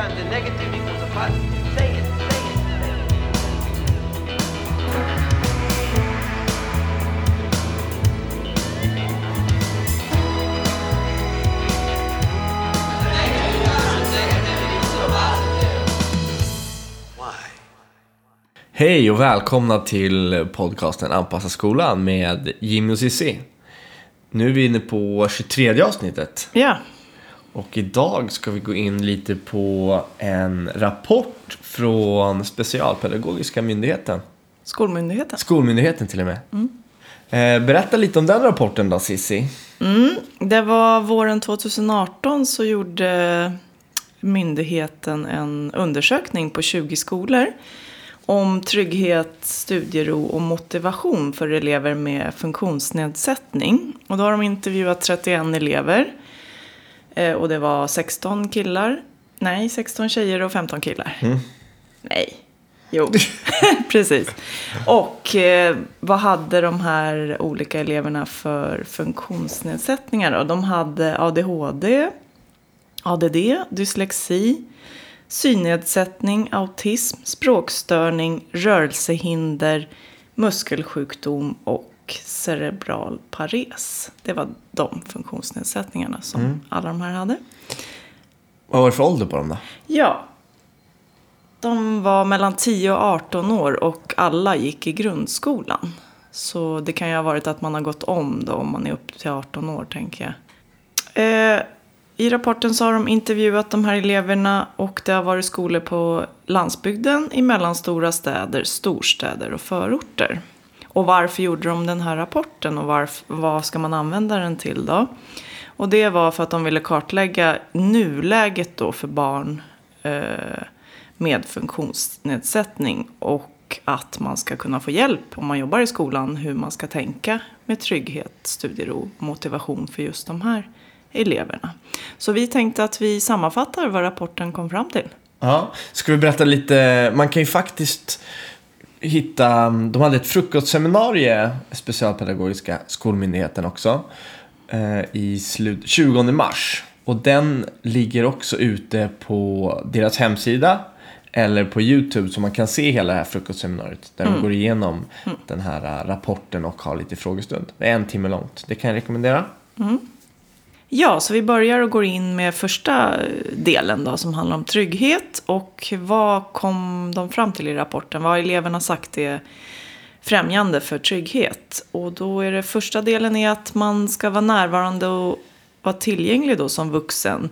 Times a negative equals a positive. Say it, say it. Hej och välkomna till podcasten Anpassa skolan med Jimmy och Cissi. Nu är vi inne på 23 avsnittet Ja, och idag ska vi gå in lite på en rapport från Specialpedagogiska myndigheten. Skolmyndigheten. Skolmyndigheten till och med. Eh, berätta lite om den rapporten då Cissi. Det var våren 2018 så gjorde myndigheten en undersökning på 20 skolor om trygghet, studiero och motivation för elever med funktionsnedsättning. Och då har de intervjuat 31 elever. Eh, Och det var 16 killar. Nej, 16 tjejer och 15 killar. Nej. Jo, precis. Och eh, vad hade de här olika eleverna för funktionsnedsättningar då? De hade ADHD, ADD, dyslexi, synnedsättning, autism, språkstörning, rörelsehinder, muskelsjukdom och cerebral pares. Det var de funktionsnedsättningarna som alla de här hade. Vad var det för ålder på dem då? Ja. De var mellan 10 och 18 år och alla gick i grundskolan. Så det kan ju ha varit att man har gått om då om man är upp till 18 år tänker jag. Eh, I rapporten så har de intervjuat de här eleverna och det har varit skolor på landsbygden, i mellanstora städer, storstäder och förorter. Och varför gjorde de den här rapporten och varf- vad ska man använda den till då? Och det var för att de ville kartlägga nuläget då för barn eh, med funktionsnedsättning och att man ska kunna få hjälp om man jobbar i skolan hur man ska tänka med trygghet, studiero och motivation för just de här eleverna. Så vi tänkte att vi sammanfattar vad rapporten kom fram till. Ja, ska vi berätta lite, man kan ju faktiskt hitta, de hade ett frukostseminarie, Specialpedagogiska skolmyndigheten också, eh, i slut, 20 mars. Och den ligger också ute på deras hemsida eller på YouTube så man kan se hela det här frukostseminariet där de går igenom den här eh, rapporten och har lite frågestund. Det är en timme långt, det kan jag rekommendera. Ja, så vi börjar och går in med första delen då som handlar om trygghet. Och vad kom de fram till i rapporten? Vad har eleverna sagt är främjande för trygghet? Och då är det första delen är att man ska vara närvarande och vara tillgänglig då som vuxen.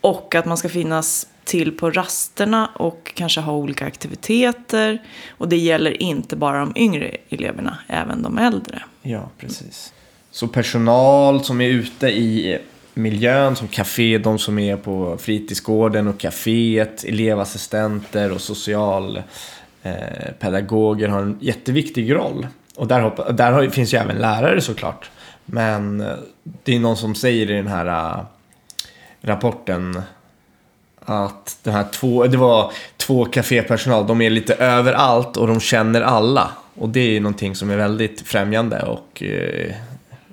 Och att man ska finnas till på rasterna och kanske ha olika aktiviteter. Och det gäller inte bara de yngre eleverna, även de äldre. Ja, precis. Så personal som är ute i miljön, som café, de som är på fritidsgården och kaféet, elevassistenter och socialpedagoger eh, har en jätteviktig roll. Och där, hoppa, där finns ju även lärare såklart. Men eh, det är någon som säger i den här eh, rapporten att det, här två, det var två kafépersonal, de är lite överallt och de känner alla. Och det är ju någonting som är väldigt främjande och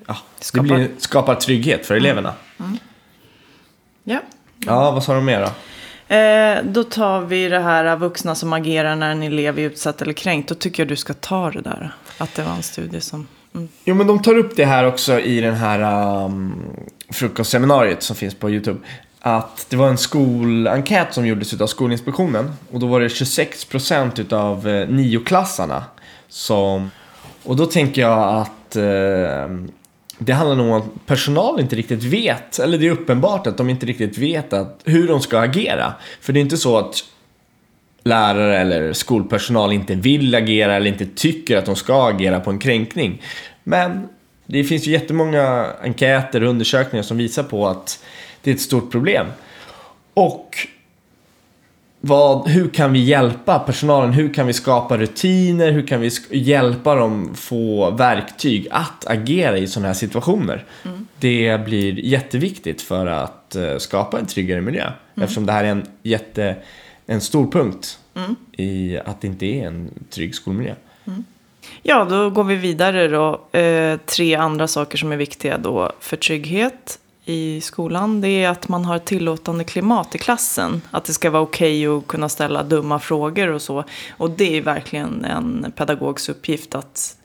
ja, Skapar- det blir, skapar trygghet för eleverna. Ja. Ja, vad sa de mer då? Eh, då tar vi det här vuxna som agerar när en elev är utsatt eller kränkt. Då tycker jag du ska ta det där. Att det var en studie som... Mm. Jo, men de tar upp det här också i den här um, frukostseminariet som finns på YouTube. Att det var en skolenkät som gjordes av Skolinspektionen. Och då var det 26% utav eh, nioklassarna som... Och då tänker jag att eh, det handlar nog om att personal inte riktigt vet, eller det är uppenbart att de inte riktigt vet att, hur de ska agera. För det är inte så att lärare eller skolpersonal inte vill agera eller inte tycker att de ska agera på en kränkning. Men det finns ju jättemånga enkäter och undersökningar som visar på att det är ett stort problem. Och vad, hur kan vi hjälpa personalen? Hur kan vi skapa rutiner? Hur kan vi hjälpa dem få verktyg att agera i sådana här situationer? Det blir jätteviktigt för att eh, skapa en tryggare miljö. Eftersom det här är en jätte, en stor punkt i att det inte är en trygg skolmiljö. Ja, då går vi vidare då. Eh, tre andra saker som är viktiga då för trygghet. I skolan det är att man har ett tillåtande klimat i klassen. Att det ska vara okej att kunna ställa dumma frågor och så. Och det är verkligen en pedagogs uppgift att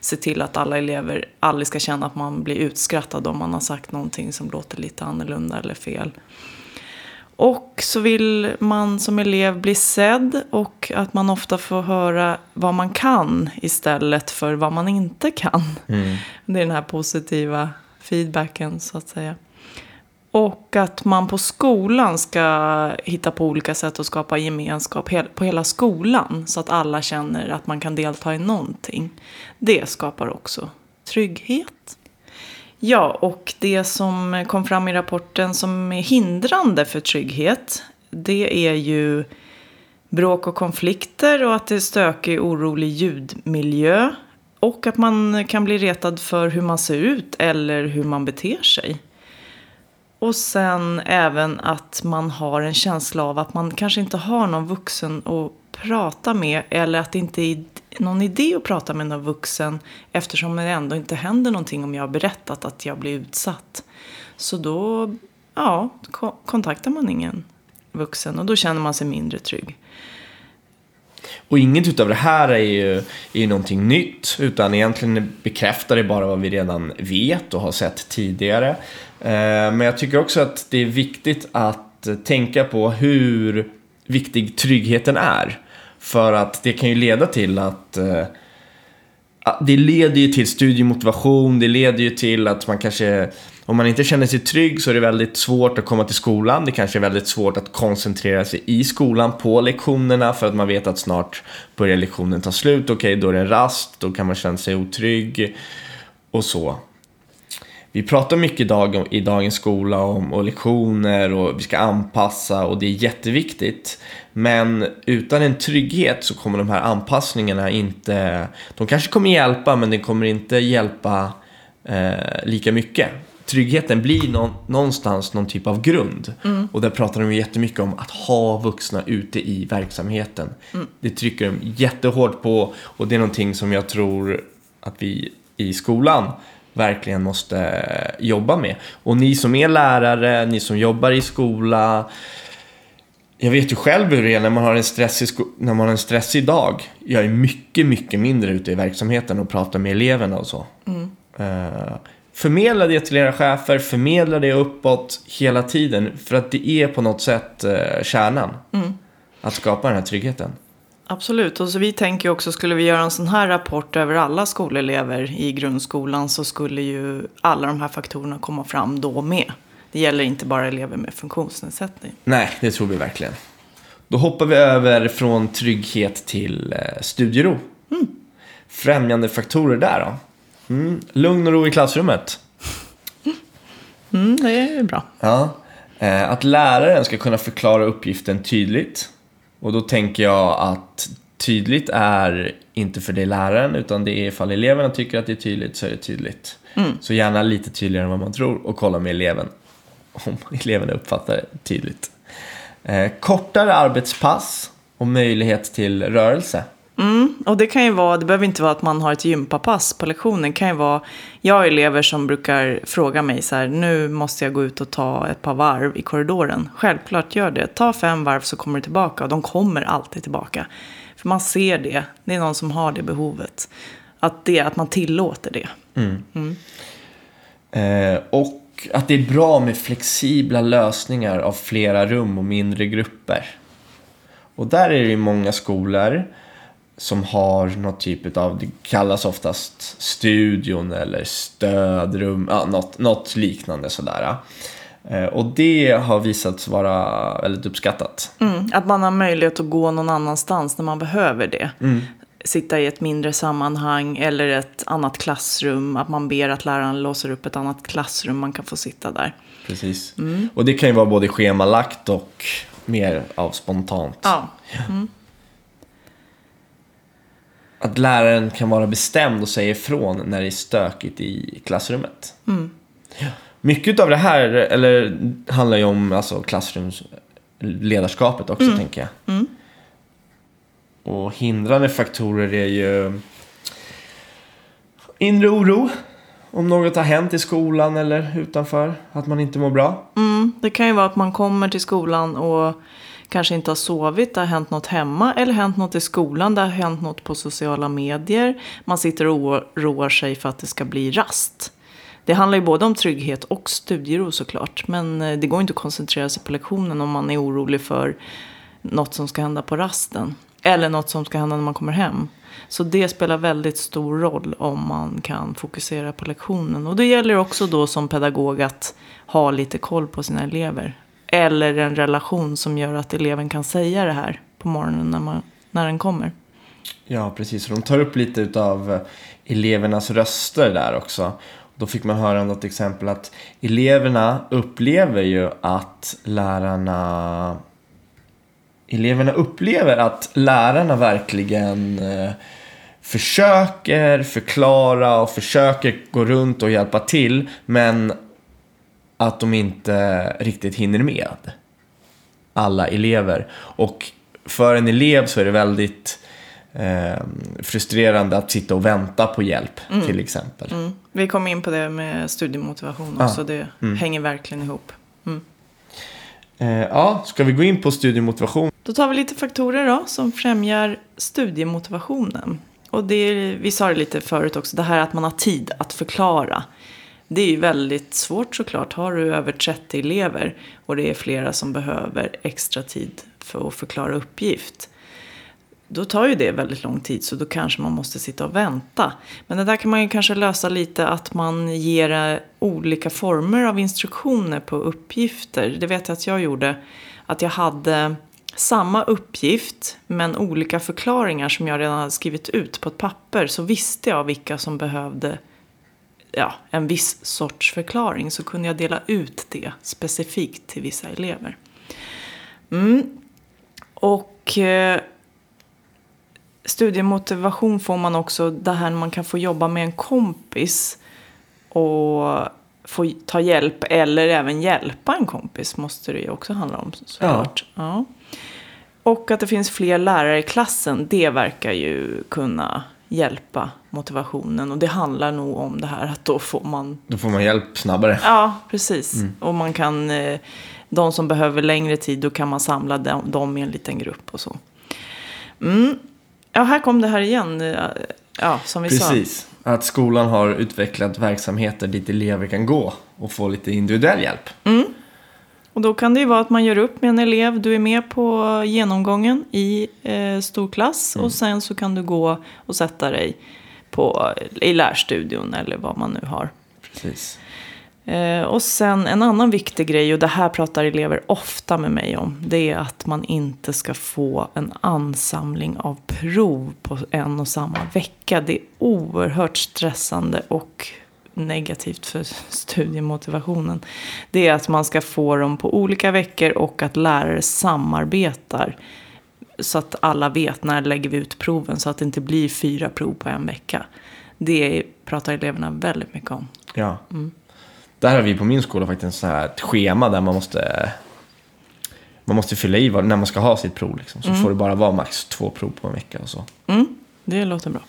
se till att alla elever aldrig ska känna att man blir utskrattad om man har sagt någonting som låter lite annorlunda eller fel. Och så vill man som elev bli sedd och att man ofta får höra vad man kan istället för vad man inte kan. Det är den här positiva feedbacken så att säga. Och att man på skolan ska hitta på olika sätt att skapa gemenskap på hela skolan. Så att alla känner att man kan delta i någonting. Det skapar också trygghet. Ja, och det som kom fram i rapporten som är hindrande för trygghet. Det är ju bråk och konflikter och att det är stökig orolig ljudmiljö. Och att man kan bli retad för hur man ser ut eller hur man beter sig. Och sen även att man har en känsla av att man kanske inte har någon vuxen att prata med. Eller att det inte är någon idé att prata med någon vuxen. Eftersom det ändå inte händer någonting om jag har berättat att jag blir utsatt. Så då ja, kontaktar man ingen vuxen och då känner man sig mindre trygg. Och inget utav det här är ju, är ju någonting nytt, utan egentligen bekräftar det bara vad vi redan vet och har sett tidigare. Eh, men jag tycker också att det är viktigt att tänka på hur viktig tryggheten är. För att det kan ju leda till att eh, det leder ju till studiemotivation, det leder ju till att man kanske, om man inte känner sig trygg så är det väldigt svårt att komma till skolan. Det kanske är väldigt svårt att koncentrera sig i skolan på lektionerna för att man vet att snart börjar lektionen ta slut. Okej, då är det en rast, då kan man känna sig otrygg och så. Vi pratar mycket idag i dagens skola om och lektioner och vi ska anpassa och det är jätteviktigt. Men utan en trygghet så kommer de här anpassningarna inte... De kanske kommer hjälpa men det kommer inte hjälpa eh, lika mycket. Tryggheten blir nå- någonstans någon typ av grund. Och där pratar de ju jättemycket om att ha vuxna ute i verksamheten. Det trycker de jättehårt på och det är någonting som jag tror att vi i skolan verkligen måste jobba med. Och ni som är lärare, ni som jobbar i skola. Jag vet ju själv hur det är när man har en stressig, när man har en stressig dag. Jag är mycket, mycket mindre ute i verksamheten och pratar med eleverna och så. Eh, förmedla det till era chefer, förmedla det uppåt hela tiden. För att det är på något sätt uh, kärnan. Att skapa den här tryggheten. Absolut, och så vi tänker också, skulle vi göra en sån här rapport över alla skolelever i grundskolan så skulle ju alla de här faktorerna komma fram då med. Det gäller inte bara elever med funktionsnedsättning. Nej, det tror vi verkligen. Då hoppar vi över från trygghet till eh, studiero. Främjande faktorer där då? Mm. Lugn och ro i klassrummet. Mm, det är bra. Ja. Eh, att läraren ska kunna förklara uppgiften tydligt. Och då tänker jag att tydligt är inte för det läraren utan det är ifall eleverna tycker att det är tydligt så är det tydligt. Så gärna lite tydligare än vad man tror och kolla med eleven om eleverna uppfattar det tydligt. Eh, kortare arbetspass och möjlighet till rörelse. Mm, och det kan ju vara, det behöver inte vara att man har ett gympapass på lektionen. Det kan ju vara, jag har elever som brukar fråga mig så här, nu måste jag gå ut och ta ett par varv i korridoren. Självklart gör det. Ta fem varv så kommer du tillbaka och de kommer alltid tillbaka. För man ser det, det är någon som har det behovet. Att, det, att man tillåter det. Eh, och att det är bra med flexibla lösningar av flera rum och mindre grupper. Och där är det ju många skolor som har något typ av, det kallas oftast studion eller stödrum, ja, något, något liknande sådär. Eh, och det har visat sig vara väldigt uppskattat. Mm, att man har möjlighet att gå någon annanstans när man behöver det. Sitta i ett mindre sammanhang eller ett annat klassrum. Att man ber att läraren låser upp ett annat klassrum man kan få sitta där. Precis. Och det kan ju vara både schemalagt och mer av spontant. Ja, Att läraren kan vara bestämd och säga ifrån när det är stökigt i klassrummet. Ja. Mycket av det här eller, handlar ju om alltså, klassrumsledarskapet också, tänker jag. Och hindrande faktorer är ju inre oro. om något har hänt i skolan eller utanför. Att man inte mår bra. Mm, det kan ju vara att man kommer till skolan och kanske inte har sovit, det har hänt något hemma eller hänt något i skolan, det har hänt något på sociala medier. Man sitter och oroar sig för att det ska bli rast. Det handlar ju både om trygghet och studiero såklart. Men eh, det går inte att koncentrera sig på lektionen om man är orolig för något som ska hända på rasten. Eller något som ska hända när man kommer hem. Så det spelar väldigt stor roll om man kan fokusera på lektionen. Och det gäller också då som pedagog att ha lite koll på sina elever. Eller en relation som gör att eleven kan säga det här på morgonen när, man, när den kommer. Ja, precis. De tar upp lite av eh, elevernas röster där också. Då fick man höra något exempel att eleverna upplever ju att lärarna Eleverna upplever att lärarna verkligen eh, försöker förklara och försöker gå runt och hjälpa till men att de inte riktigt hinner med alla elever. Och för en elev så är det väldigt eh, frustrerande att sitta och vänta på hjälp mm. till exempel. Mm. Vi kom in på det med studiemotivation också, ah. det mm. hänger verkligen ihop. Mm. Eh, ja, ska vi gå in på studiemotivation? Då tar vi lite faktorer då som främjar studiemotivationen. Och det är, vi sa det lite förut också, det här att man har tid att förklara. Det är ju väldigt svårt såklart. Har du över 30 elever och det är flera som behöver extra tid för att förklara uppgift då tar ju det väldigt lång tid så då kanske man måste sitta och vänta. Men det där kan man ju kanske lösa lite att man ger eh, olika former av instruktioner på uppgifter. Det vet jag att jag gjorde. Att jag hade samma uppgift men olika förklaringar som jag redan hade skrivit ut på ett papper. Så visste jag vilka som behövde ja, en viss sorts förklaring. Så kunde jag dela ut det specifikt till vissa elever. Mm. Och eh, studiemotivation får man också det här när man kan få jobba med en kompis och få ta hjälp eller även hjälpa en kompis måste det ju också handla om såklart. Ja. ja. Och att det finns fler lärare i klassen, det verkar ju kunna hjälpa motivationen. Och det handlar nog om det här att då får man... Då får man hjälp snabbare. Ja, precis. Mm. Och man kan... Eh, de som behöver längre tid, då kan man samla dem, i en liten grupp och så. Mm. Ja, här kom det här igen. Ja, som vi Precis. sa. Precis. Att skolan har utvecklat verksamheter dit elever kan gå och få lite individuell hjälp. Mm. Och då kan det ju vara att man gör upp med en elev. Du är med på genomgången i eh, storklass mm. och sen så kan du gå och sätta dig på, i lärstudion eller vad man nu har. Precis. Eh, och sen en annan viktig grej, och det här pratar elever ofta med mig om, det är att man inte ska få en ansamling av prov på en och samma vecka. Det är oerhört stressande och negativt för studiemotivationen. Det är att man ska få dem på olika veckor och att lärare samarbetar. Så att alla vet när lägger vi ut proven så att det inte blir fyra prov på en vecka. Det pratar eleverna väldigt mycket om. Ja. Mm. Där har vi på min skola faktiskt här, ett schema där man måste man måste fylla i när man ska ha sitt prov. Liksom. Så mm. får det bara vara max två prov på en vecka och så. Mm, det låter bra.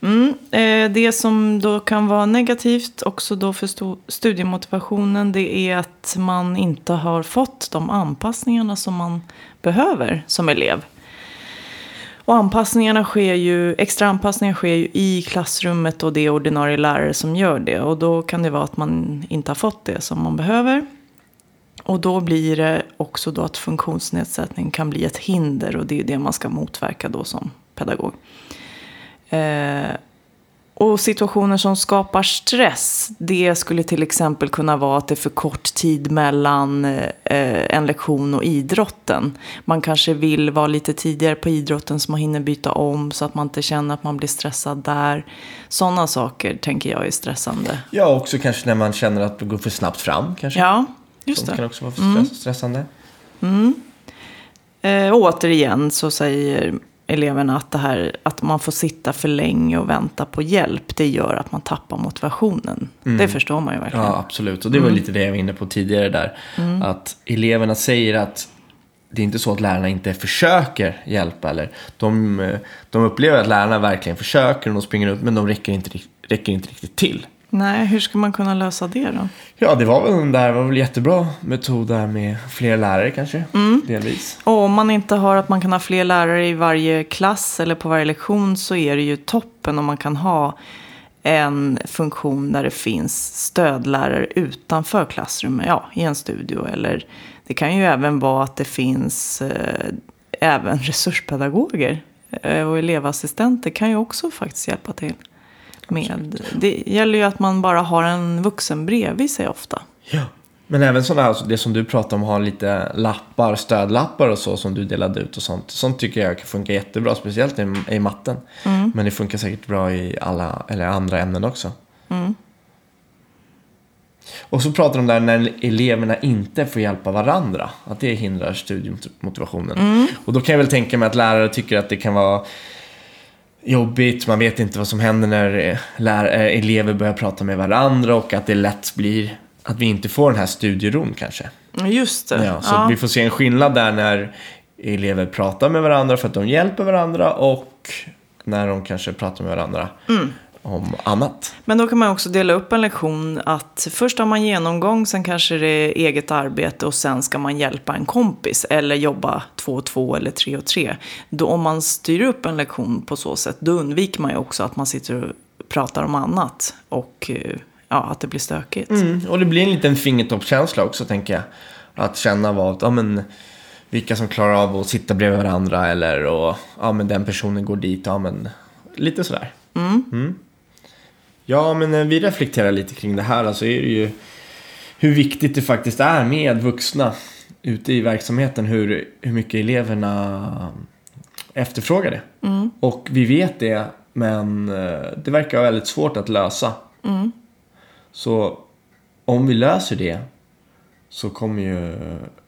Mm, eh, det som då kan vara negativt också då för studiemotivationen det är att man inte har fått de anpassningarna som man behöver som elev. Och anpassningarna sker ju, extra anpassningar sker ju i klassrummet och det är ordinarie lärare som gör det. Och då kan det vara att man inte har fått det som man behöver. Och då blir det också då att funktionsnedsättning kan bli ett hinder och det är det man ska motverka då som pedagog. Eh, och situationer som skapar stress, det skulle till exempel kunna vara att det är för kort tid mellan eh, en lektion och idrotten. Man kanske vill vara lite tidigare på idrotten så man hinner byta om så att man inte känner att man blir stressad där. Sådana saker tänker jag är stressande. Ja, också kanske när man känner att det går för snabbt fram. Kanske. Ja, just Sånt det. kan också vara mm. stressande. Mm. Eh, återigen så säger eleverna att, det här, att man får sitta för länge och vänta på hjälp, det gör att man tappar motivationen. Mm. Det förstår man ju verkligen. Ja, absolut. Och det var mm. lite det jag var inne på tidigare där. Mm. Att eleverna säger att det är inte så att lärarna inte försöker hjälpa. Eller de, de upplever att lärarna verkligen försöker och de springer ut, men de räcker inte, räcker inte riktigt till. Nej, hur ska man kunna lösa det då? Ja, det var väl den där, var väl jättebra metod där med fler lärare kanske, delvis. Och om man inte har att man kan ha fler lärare i varje klass eller på varje lektion så är det ju toppen om man kan ha en funktion där det finns stödlärare utanför klassrummet, ja, i en studio. Eller det kan ju även vara att det finns eh, även resurspedagoger eh, och elevassistenter kan ju också faktiskt hjälpa till. Med. Det gäller ju att man bara har en vuxen bredvid sig ofta. Ja. Men även sådana här, alltså det som du pratar om, ha lite lappar, stödlappar och så som du delade ut och sånt. Sånt tycker jag kan funka jättebra, speciellt i, i matten. Men det funkar säkert bra i alla, eller andra ämnen också. Och så pratar de där när eleverna inte får hjälpa varandra. Att det hindrar studiemotivationen. Och då kan jag väl tänka mig att lärare tycker att det kan vara jobbigt. Man vet inte vad som händer när eh, eh, elever börjar prata med varandra och att det lätt blir att vi inte får den här studieron kanske. Just det. Ja, så att vi får se en skillnad där när elever pratar med varandra för att de hjälper varandra och när de kanske pratar med varandra om annat. Men då kan man också dela upp en lektion att först har man genomgång, sen kanske det är eget arbete och sen ska man hjälpa en kompis eller jobba två och två eller tre och tre. Då om man styr upp en lektion på så sätt, då undviker man ju också att man sitter och pratar om annat och eh, ja, att det blir stökigt. Mm, och det blir en liten fingertoppskänsla också tänker jag. Att känna vad, ja men vilka som klarar av att sitta bredvid varandra eller och ja men den personen går dit, ja men lite sådär. Mm. Ja men när vi reflekterar lite kring det här så alltså är det ju hur viktigt det faktiskt är med vuxna ute i verksamheten, hur, hur mycket eleverna efterfrågar det. Och vi vet det, men eh, det verkar vara väldigt svårt att lösa. Så om vi löser det så kommer ju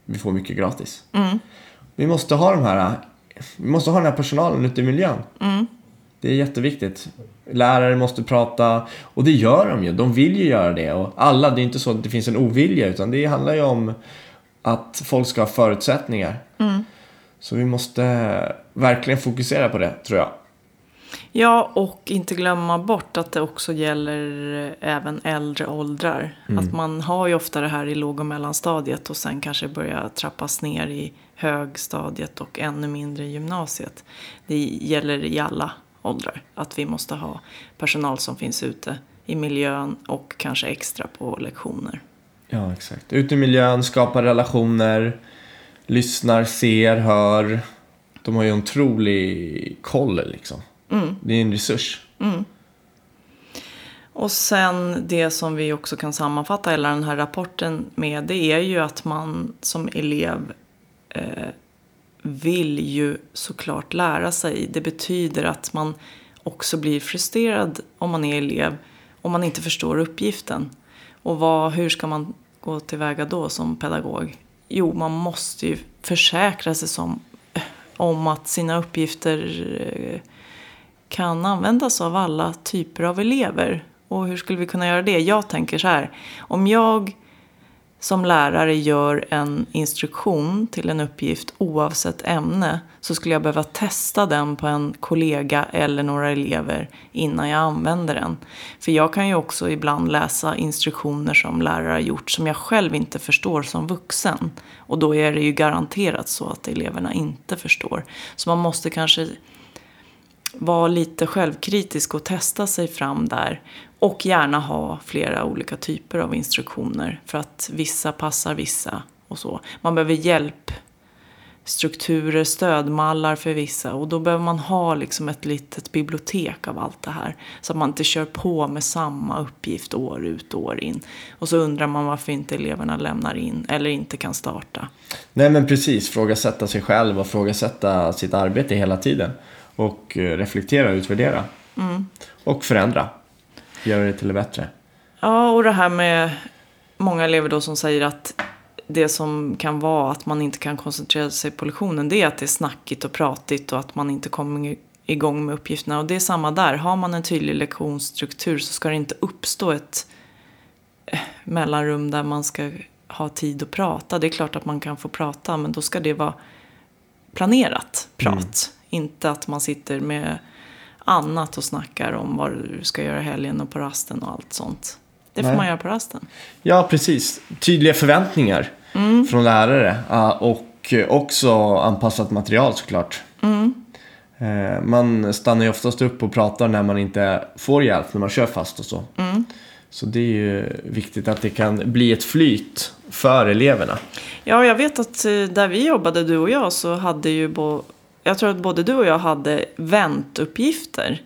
vi få mycket gratis. Vi måste ha de här vi måste ha den här personalen ute i miljön. Det är jätteviktigt. Lärare måste prata och det gör de ju. De vill ju göra det. Och alla, det är inte så att det finns en ovilja utan det handlar ju om att folk ska ha förutsättningar. Så vi måste verkligen fokusera på det tror jag. Ja, och inte glömma bort att det också gäller även äldre åldrar. Att man har ju ofta det här i låg och mellanstadiet och sen kanske börjar trappas ner i högstadiet och ännu mindre i gymnasiet. Det gäller i alla åldrar. Att vi måste ha personal som finns ute i miljön och kanske extra på lektioner. Ja, exakt. Ute i miljön, skapar relationer, lyssnar, ser, hör. De har ju en otrolig koll liksom. Det är en resurs. Och sen det som vi också kan sammanfatta hela den här rapporten med det är ju att man som elev eh, vill ju såklart lära sig. Det betyder att man också blir frustrerad om man är elev om man inte förstår uppgiften. Och vad, hur ska man gå tillväga då som pedagog? Jo, man måste ju försäkra sig som, om att sina uppgifter eh, kan användas av alla typer av elever. Och hur skulle vi kunna göra det? Jag tänker så här. Om jag som lärare gör en instruktion till en uppgift oavsett ämne så skulle jag behöva testa den på en kollega eller några elever innan jag använder den. För jag kan ju också ibland läsa instruktioner som lärare har gjort som jag själv inte förstår som vuxen. Och då är det ju garanterat så att eleverna inte förstår. Så man måste kanske vara lite självkritisk och testa sig fram där. Och gärna ha flera olika typer av instruktioner för att vissa passar vissa och så. Man behöver hjälp, strukturer, stödmallar för vissa och då behöver man ha liksom ett litet bibliotek av allt det här. Så att man inte kör på med samma uppgift år ut och år in. Och så undrar man varför inte eleverna lämnar in eller inte kan starta. Nej men precis, frågasätta sig själv och frågasätta sitt arbete hela tiden. Och eh, reflektera och utvärdera. Och förändra. Göra det till det bättre. Ja, och det här med många elever då som säger att det som kan vara att man inte kan koncentrera sig på lektionen det är att det är snackigt och pratigt och att man inte kommer igång med uppgifterna. Och det är samma där. Har man en tydlig lektionsstruktur så ska det inte uppstå ett eh, mellanrum där man ska ha tid att prata. Det är klart att man kan få prata men då ska det vara planerat prat. Inte att man sitter med annat och snackar om vad du ska göra helgen och på rasten och allt sånt. Det får Nej. man göra på rasten. Ja, precis. Tydliga förväntningar från lärare. Och också anpassat material såklart. Eh, Man stannar ju oftast upp och pratar när man inte får hjälp när man kör fast och så. Så det är ju viktigt att det kan bli ett flyt för eleverna. Ja, jag vet att eh, där vi jobbade, du och jag, så hade ju jag tror att både du och jag hade väntuppgifter.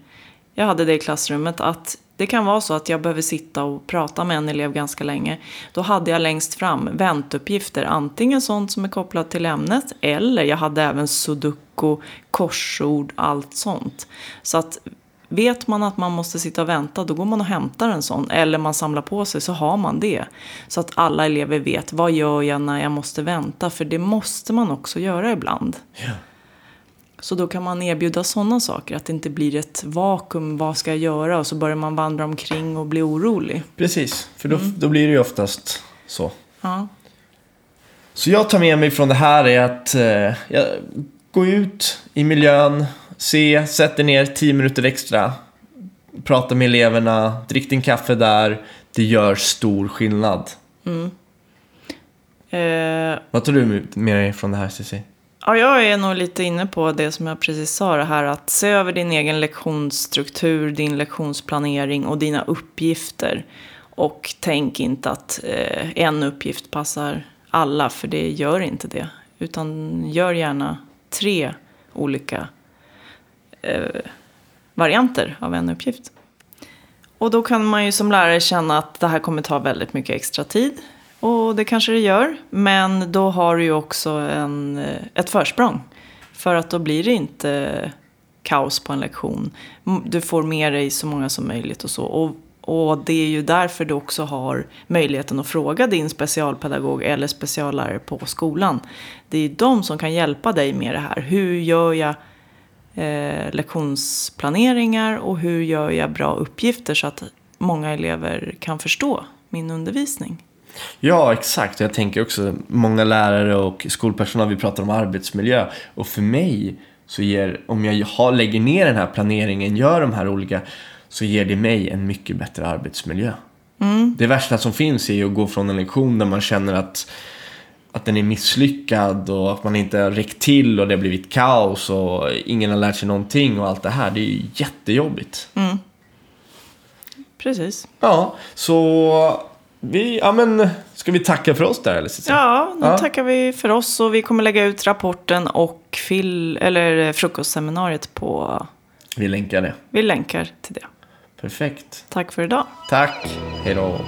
Jag hade det i klassrummet att det kan vara så att jag behöver sitta och prata med en elev ganska länge. Då hade jag längst fram väntuppgifter, antingen sånt som är kopplat till ämnet eller jag hade även sudoku, korsord, allt sånt. Så att vet man att man måste sitta och vänta, då går man och hämtar en sån. Eller man samlar på sig, så har man det. Så att alla elever vet, vad gör jag när jag måste vänta? För det måste man också göra ibland. Så då kan man erbjuda sådana saker, att det inte blir ett vakuum, vad ska jag göra? Och så börjar man vandra omkring och bli orolig. Precis, för då, då blir det ju oftast så. Ja, Så jag tar med mig från det här är att eh, jag, gå ut i miljön, se, sätt dig ner 10 minuter extra, prata med eleverna, drick din kaffe där. Det gör stor skillnad. eh, Vad tar du med dig från det här Cissi? Ja, jag är nog lite inne på det som jag precis sa, det här att se över din egen lektionsstruktur, din lektionsplanering och dina uppgifter. Och tänk inte att eh, en uppgift passar alla, för det gör inte det. Utan gör gärna tre olika eh, varianter av en uppgift. Och då kan man ju som lärare känna att det här kommer ta väldigt mycket extra tid. Och det kanske det gör. Men då har du ju också en, eh, ett försprång. För att då blir det inte eh, kaos på en lektion. Du får med dig så många som möjligt och så. Och, och det är ju därför du också har möjligheten att fråga din specialpedagog eller speciallärare på skolan. Det är de som kan hjälpa dig med det här. Hur gör jag eh, lektionsplaneringar och hur gör jag bra uppgifter så att många elever kan förstå min undervisning? Ja, exakt. Jag tänker också många lärare och skolpersonal, vi pratar om arbetsmiljö. Och för mig så ger, om jag har, lägger ner den här planeringen, gör de här olika, så ger det mig en mycket bättre arbetsmiljö. Det värsta som finns är ju att gå från en lektion där man känner att, att den är misslyckad och att man inte har räckt till och det har blivit kaos och ingen har lärt sig någonting och allt det här. Det är ju jättejobbigt. Precis. Ja, så vi, ja men, ska vi tacka för oss där eller? Ja, nu Ja. tackar vi för oss och vi kommer lägga ut rapporten och fil, eller frukostseminariet på... Vi länkar det. Vi länkar till det. Perfekt. Tack för idag. Tack. Hej då.